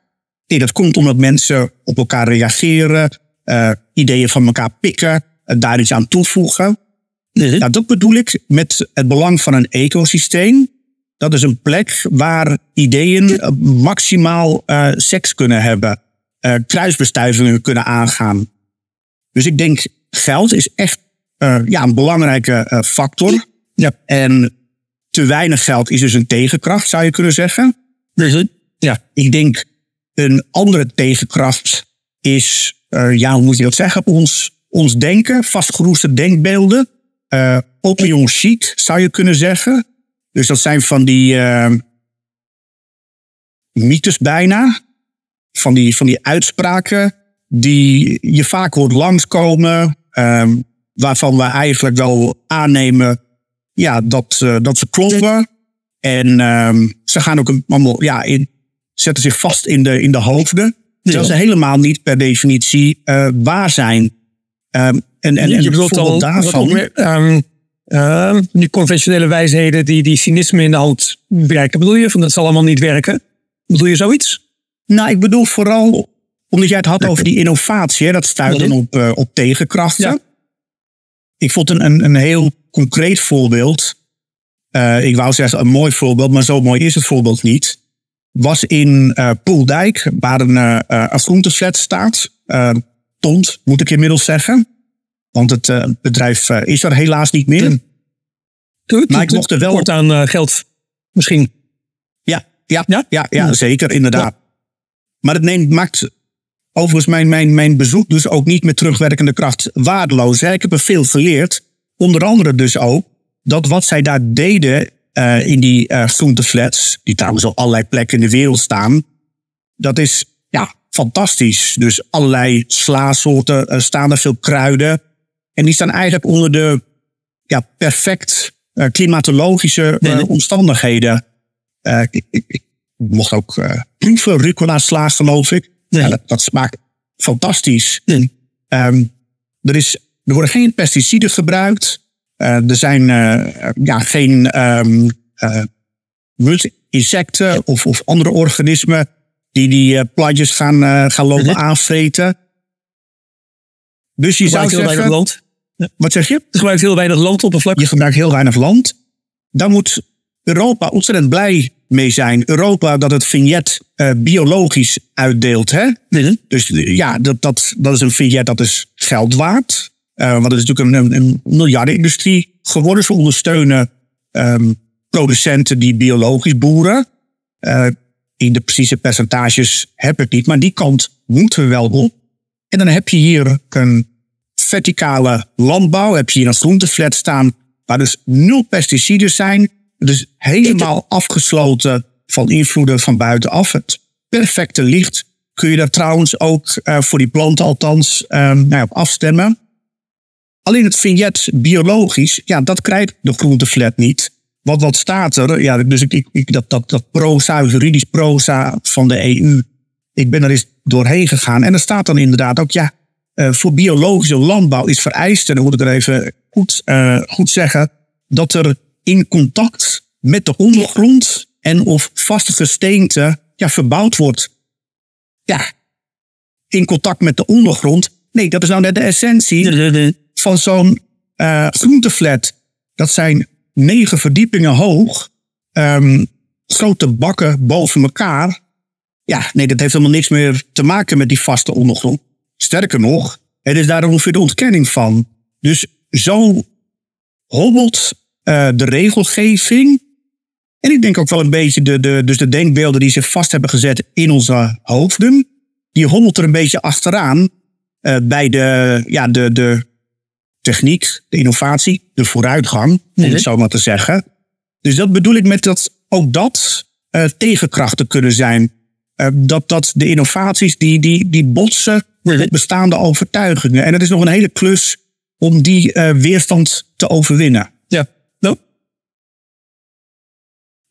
Nee, dat komt omdat mensen op elkaar reageren, uh, ideeën van elkaar pikken, uh, daar iets aan toevoegen. Nou, dat bedoel ik met het belang van een ecosysteem. Dat is een plek waar ideeën maximaal seks kunnen hebben, kruisbestuivingen kunnen aangaan. Dus ik denk, geld is echt ja, een belangrijke factor. Ja. En te weinig geld is dus een tegenkracht, zou je kunnen zeggen. Dus, ja, ik denk een andere tegenkracht is, uh, ja, hoe moet je dat zeggen, ons, ons denken, vastgeroeste denkbeelden. Uh, opium chic, zou je kunnen zeggen. Dus dat zijn van die uh, mythes bijna. Van die, van die uitspraken die je vaak hoort langskomen. waarvan we eigenlijk wel aannemen ja, dat, dat ze kloppen. En um, ze gaan ook allemaal, ja, in, zetten zich vast in de, in de hoofden. Terwijl ze helemaal niet per definitie uh, waar zijn. Um, en, en, je bedoelt al daarvan. Meer, uh, die conventionele wijsheden die, die cynisme in de hand werken. Bedoel je van dat zal allemaal niet werken? Bedoel je zoiets? Nou, ik bedoel vooral omdat jij het had over die innovatie. Hè, dat stuit dan op, uh, op tegenkrachten. Ja. Ik vond een, een, een heel concreet voorbeeld. Uh, ik wou zeggen een mooi voorbeeld, maar zo mooi is het voorbeeld niet. Was in uh, Poeldijk, waar een, uh, een groenteflat staat. Tont, moet ik inmiddels zeggen. Want het bedrijf is er helaas niet meer. Doe, maar ik mocht er wel. Kort aan geld, misschien. Ja, ja, ja, ja, ja zeker, inderdaad. Ja. Maar het neemt, maakt overigens mijn, mijn, mijn bezoek dus ook niet met terugwerkende kracht waardeloos. Ik heb er veel geleerd. Onder andere dus ook dat wat zij daar deden uh, in die uh, groenteflats, die trouwens op allerlei plekken in de wereld staan, dat is ja, fantastisch. Dus allerlei slaasoorten, er staan er veel kruiden. En die staan eigenlijk onder de ja, perfect uh, klimatologische nee, nee. omstandigheden. Ik, ik, ik, mocht ook proeven, rucola sla geloof ik. Nee. Ja, dat, dat, smaakt fantastisch. Um, er is er worden geen pesticiden gebruikt. Uh, er zijn uh, ja, geen um, uh, insecten of, of andere organismen die die plantjes gaan, gaan lopen Mhm. aanvreten. Dus je zou Gebruikt heel weinig land. Wat zeg je? Er gebruikt heel weinig landoppervlak. Je gebruikt heel weinig land. Daar moet Europa ontzettend blij mee zijn. Europa dat het vignet uh, biologisch uitdeelt. Hè? Mhm. Dus ja, dat, dat, dat is een vignet dat is geld waard. Uh, want het is natuurlijk een, een, miljardenindustrie geworden. Ze ondersteunen um, producenten die biologisch boeren. Uh, in de precieze percentages heb ik niet, maar die kant moeten we wel op. En dan heb je hier een verticale landbouw. Heb je hier een groenteflat staan waar dus nul pesticiden zijn. Dus helemaal afgesloten van invloeden van buitenaf. Het perfecte licht kun je daar trouwens ook uh, voor die planten althans um, nou ja, op afstemmen. Alleen het vignet biologisch, ja, dat krijgt de groenteflat niet. Want wat staat er? Ja, dus ik, ik, ik, dat, dat, dat proza, juridisch proza van de EU. Ik ben er eens doorheen gegaan. En er staat dan inderdaad ook, ja, uh, voor biologische landbouw is vereist, en dan moet ik er even goed, uh, goed zeggen, dat er in contact met de ondergrond en of vaste gesteente ja, verbouwd wordt. Ja, in contact met de ondergrond. Nee, dat is nou net de essentie van zo'n uh, groenteflat. Dat zijn negen verdiepingen hoog. Um, grote bakken boven elkaar. Ja, nee, dat heeft helemaal niks meer te maken met die vaste ondergrond. Sterker nog, het is daar ongeveer de ontkenning van. Dus zo hobbelt uh, de regelgeving. En ik denk ook wel een beetje de, de, dus de denkbeelden die zich vast hebben gezet in onze hoofden. Die hobbelt er een beetje achteraan uh, bij de, ja, de, de techniek, de innovatie, de vooruitgang, om het zo maar te zeggen. Dus dat bedoel ik met dat ook dat uh, tegenkrachten kunnen zijn. Uh, dat, dat de innovaties die, die, die botsen met bestaande overtuigingen. En het is nog een hele klus om die uh, weerstand te overwinnen. Ja, no.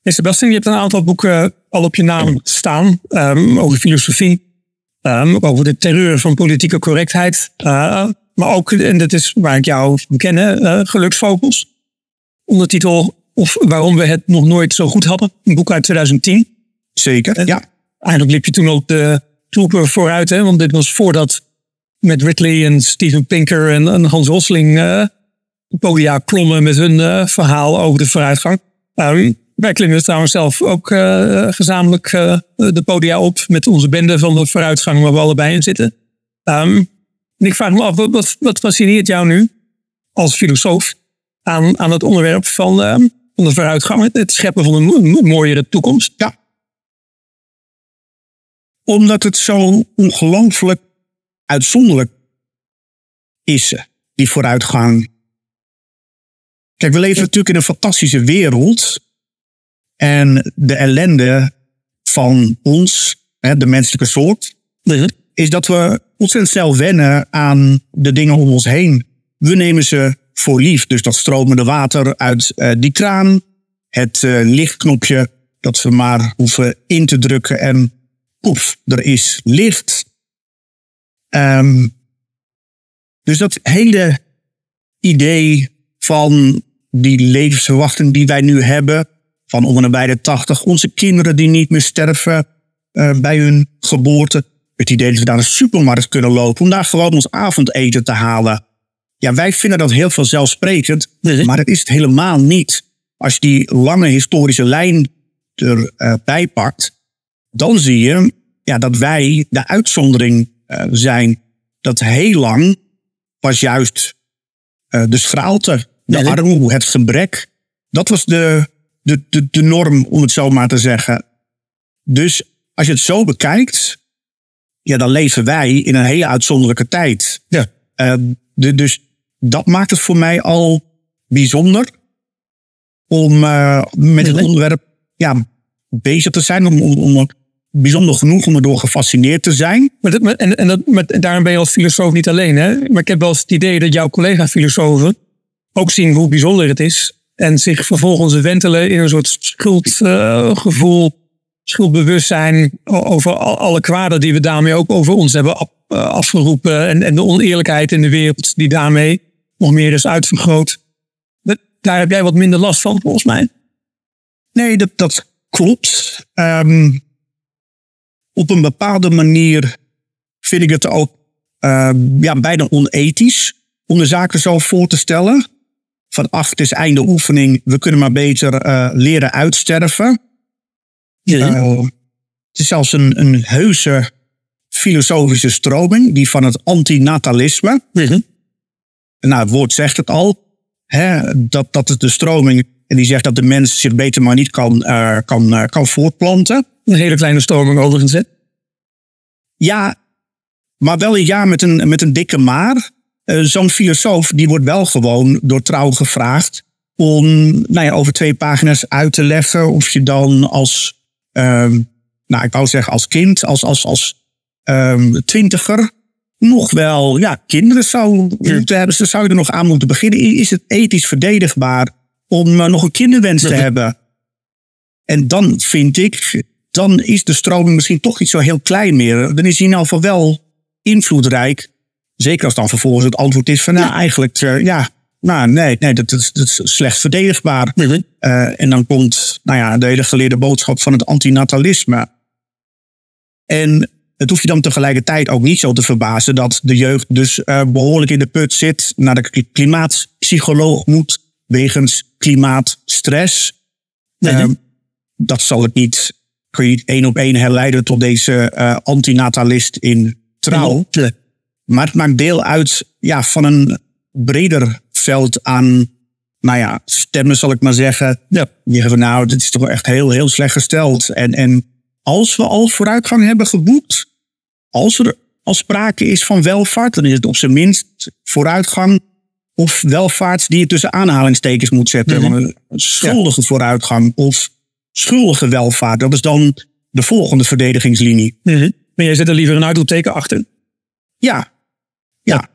Hey Sebastian, je hebt een aantal boeken al op je naam staan um, over filosofie, um, over de terreur van politieke correctheid. Uh, maar ook, en dat is waar ik jou van ken, uh, Geluksvogels. Ondertitel of waarom we het nog nooit zo goed hadden. Een boek uit 2010. Zeker, ja. Eigenlijk liep je toen op de troepen vooruit, hè? want dit was voordat met Ridley en Steven Pinker en, en Hans Rosling uh, podia klommen met hun uh, verhaal over de vooruitgang. Wij klimmen trouwens zelf ook uh, gezamenlijk de podia op met onze bende van de vooruitgang waar we allebei in zitten. Um, en ik vraag me af, wat, wat fascineert jou nu als filosoof aan, aan het onderwerp van, van de vooruitgang, het scheppen van een mooiere toekomst? Ja. Omdat het zo ongelooflijk uitzonderlijk is, die vooruitgang. Kijk, we leven natuurlijk in een fantastische wereld. En de ellende van ons, de menselijke soort, is dat we ontzettend snel wennen aan de dingen om ons heen. We nemen ze voor lief. Dus dat stromende water uit uh, die kraan, het uh, lichtknopje dat we maar hoeven in te drukken en poef, er is licht. Um, dus dat hele idee van die levensverwachting die wij nu hebben, van om en bij de tachtig, onze kinderen die niet meer sterven uh, bij hun geboorte, het idee dat we naar de supermarkt kunnen lopen om daar gewoon ons avondeten te halen. Ja, wij vinden dat heel vanzelfsprekend, maar dat is het helemaal niet. Als je die lange historische lijn erbij uh, pakt, dan zie je ja, dat wij de uitzondering uh, zijn. Dat heel lang was juist uh, de schraalte, de armoede, het gebrek. Dat was de, de, de, de norm, om het zo maar te zeggen. Dus als je het zo bekijkt, ja, dan leven wij in een hele uitzonderlijke tijd. Ja. Uh, de, dus dat maakt het voor mij al bijzonder om uh, met het onderwerp ja, bezig te zijn. Om, om, om bijzonder genoeg om erdoor gefascineerd te zijn. Maar dat, en en dat, met, daarom ben je als filosoof niet alleen. Hè? Maar ik heb wel eens het idee dat jouw collega-filosofen ook zien hoe bijzonder het is. En zich vervolgens wentelen in een soort schuldgevoel, uh, schuldbewustzijn over alle kwaden die we daarmee ook over ons hebben afgeroepen. En, en de oneerlijkheid in de wereld die daarmee nog meer is uitvergroot. Daar heb jij wat minder last van, volgens mij. Nee, dat, dat klopt. Um, op een bepaalde manier vind ik het ook uh, ja, bijna onethisch om de zaken zo voor te stellen. Van ach, het is einde oefening, we kunnen maar beter uh, leren uitsterven. Ja. Uh, het is zelfs een, een heuse filosofische stroming, die van het antinatalisme. Ja. Nou, het woord zegt het al. Hè, dat, dat is de stroming en die zegt dat de mens zich beter maar niet kan, uh, kan, uh, kan voortplanten. Een hele kleine stroming overigens, hè? Ja, maar wel een ja met een, met een dikke maar. Zo'n filosoof die wordt wel gewoon door trouw gevraagd om nou ja, over twee pagina's uit te leggen of je dan als, um, nou ik wou zeggen als kind, als, als, als um, twintiger nog wel ja, kinderen zou moeten hebben. Dus zou je er nog aan moeten beginnen. Is het ethisch verdedigbaar om uh, nog een kinderwens te hebben? En dan vind ik, dan is de stroming misschien toch niet zo heel klein meer. Dan is hij in ieder geval wel invloedrijk. Zeker als dan vervolgens het antwoord is van, nou, eigenlijk, uh, ja, nou, nee, nee dat, dat, dat is slecht verdedigbaar. Mm uh, en dan komt, nou ja, de hele geleerde boodschap van het antinatalisme. En het hoeft je dan tegelijkertijd ook niet zo te verbazen dat de jeugd dus uh, behoorlijk in de put zit, naar de klimaatpsycholoog moet, wegens klimaatstress. Uh, dat zal het niet kun je één op één herleiden tot deze uh, antinatalist in trouw. Maar het maakt deel uit ja, van een breder veld aan, nou ja, stemmen zal ik maar zeggen. Ja. Die zeggen van nou, dit is toch echt heel, heel slecht gesteld. En, en als we al vooruitgang hebben geboekt, als er al sprake is van welvaart, dan is het op zijn minst vooruitgang of welvaart die je tussen aanhalingstekens moet zetten. Mhm. Schuldige vooruitgang of schuldige welvaart. Dat is dan de volgende verdedigingslinie. Mhm. Maar jij zet er liever een uitroepteken achter. Ja. Ja.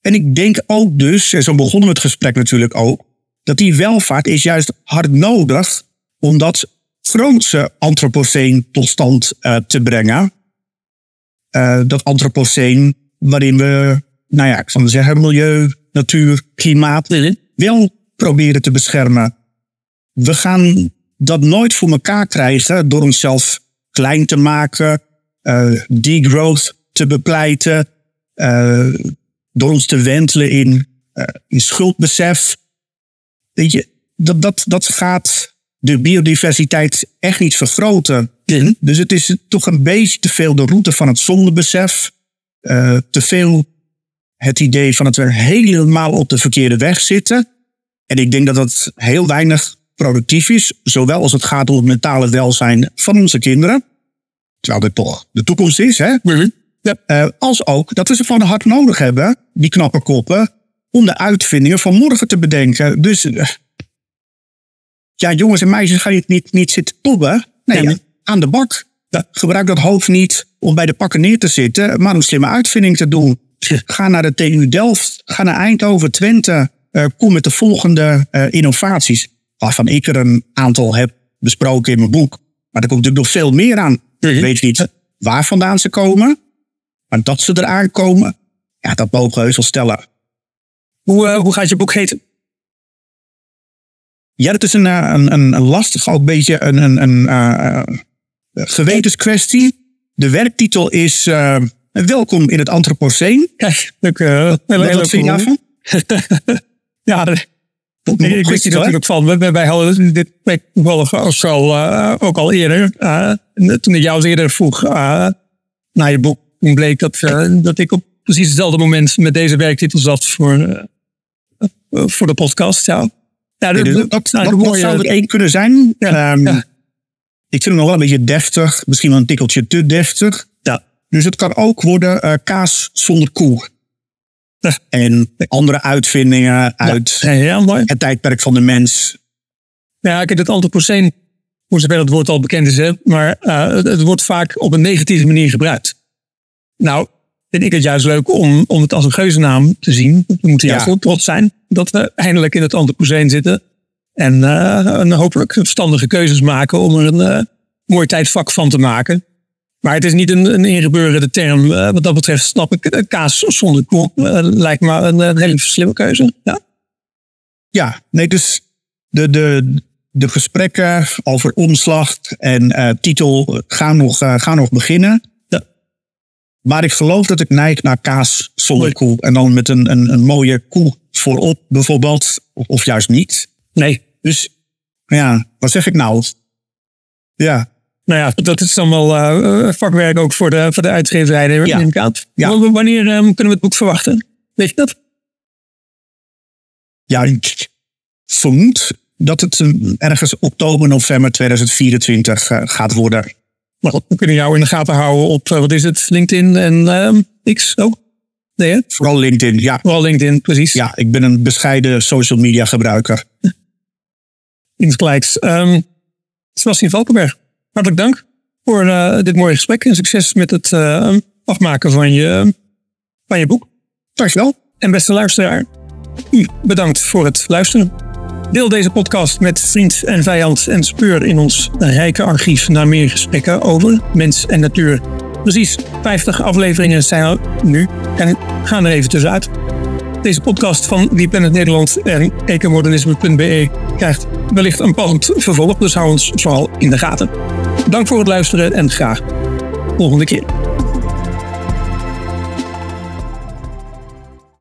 En ik denk ook dus, en zo begonnen we het gesprek natuurlijk ook, dat die welvaart is juist hard nodig om dat grootse antropoceen tot stand eh, te brengen. Eh, dat antropoceen waarin we, nou ja, ik zal maar zeggen, milieu, natuur, klimaat wel proberen te beschermen. We gaan dat nooit voor elkaar krijgen door onszelf klein te maken, eh degrowth te bepleiten, door ons te wentelen in, eh, in schuldbesef. Weet je, dat, dat, dat gaat de biodiversiteit echt niet vergroten. Dus het is toch een beetje te veel de route van het zondebesef. eh, te veel het idee van dat we helemaal op de verkeerde weg zitten. En ik denk dat dat heel weinig productief is, zowel als het gaat om het mentale welzijn van onze kinderen. Terwijl dit toch de toekomst is, hè? Eh, als ook dat we ze van hard nodig hebben, die knappe koppen, om de uitvindingen van morgen te bedenken. Dus eh, ja, jongens en meisjes, ga je niet, niet zitten tobben. Nee, Ja. aan de bak. Gebruik dat hoofd niet om bij de pakken neer te zitten, maar om slimme uitvinding te doen. Ga naar de TU Delft, ga naar Eindhoven, Twente. eh, kom met de volgende innovaties. Waarvan ik er een aantal heb besproken in mijn boek. Maar er komt natuurlijk nog veel meer aan. Ik weet niet waar vandaan ze komen. Maar dat ze eraan komen, ja, dat mogen we heus wel stellen. Hoe, eh, hoe gaat je boek heten? Ja, dat is een, eh, een, een, een lastig, ook een beetje een, een, een eh, gewetenskwestie. De werktitel is eh, Welkom in het Antropoceen. Kijk, leuk, Wat, vind je daarvan? Ja, Goed ik wist hè? natuurlijk van. Wij, wij hadden dit week toevallig als al, ook al eerder. toen ik jou eerder vroeg naar je boek, toen bleek dat, eh, dat ik op precies hetzelfde moment met deze werktitel zat voor, eh, voor de podcast. Ja, Nee, dus dat, nou, dat, dat zou er één kunnen zijn. Ja, Ehm, ja. Ik vind hem nog wel een beetje deftig. Misschien wel een tikkeltje te deftig. Ja. Dus het kan ook worden eh, kaas zonder koe. Ja. En andere uitvindingen uit het tijdperk van de mens. Ja, kijk, het antropoceen, voor zover het woord al bekend is, hè, maar het, het wordt vaak op een negatieve manier gebruikt. Nou, vind ik het juist leuk om, om het als een geuzennaam te zien. We moeten juist Ja. heel trots zijn dat we eindelijk in het antropoceen zitten. En eh, een hopelijk verstandige keuzes maken om er een eh, mooi tijdvak van te maken. Maar het is niet een, een ingebeurde term. eh, wat dat betreft snap ik kaas zonder lijkt me een, een hele slimme keuze. Ja. Ja, nee, dus de, de, de gesprekken over omslag en titel gaan nog, gaan nog beginnen. Maar ik geloof dat ik neig naar kaas zonder koe. En dan met een, een, een mooie koe voorop bijvoorbeeld. Of, of juist niet. Nee, Dus ja, wat zeg ik nou? Ja, Nou ja, dat is allemaal eh, vakwerk ook voor de, voor de uitgeverij. Ja. neem. Ja. Wanneer ehm, kunnen we het boek verwachten? Weet je dat? ja ik vermoed dat het eh, ergens oktober, november 2024 eh, gaat worden. Maar goed, we kunnen jou in de gaten houden op, eh, wat is het, LinkedIn en ehm, X ook? Nee, hè? Vooral LinkedIn, ja. Vooral LinkedIn, precies. Ja, ik ben een bescheiden social media gebruiker. Insgelijks. Ehm Sebastian Valkenberg, hartelijk dank voor eh, dit mooie gesprek. En succes met het eh, afmaken van je, van je boek. Dankjewel. En beste luisteraar, u bedankt voor het luisteren. Deel deze podcast met vriend en vijand en speur in ons rijke archief naar meer gesprekken over mens en natuur. Precies 50 afleveringen zijn er nu en gaan er even tussenuit. Deze podcast van The Nederland en ecomodernisme.be krijgt wellicht een passend vervolg, dus hou ons vooral in de gaten. Dank voor het luisteren en graag volgende keer.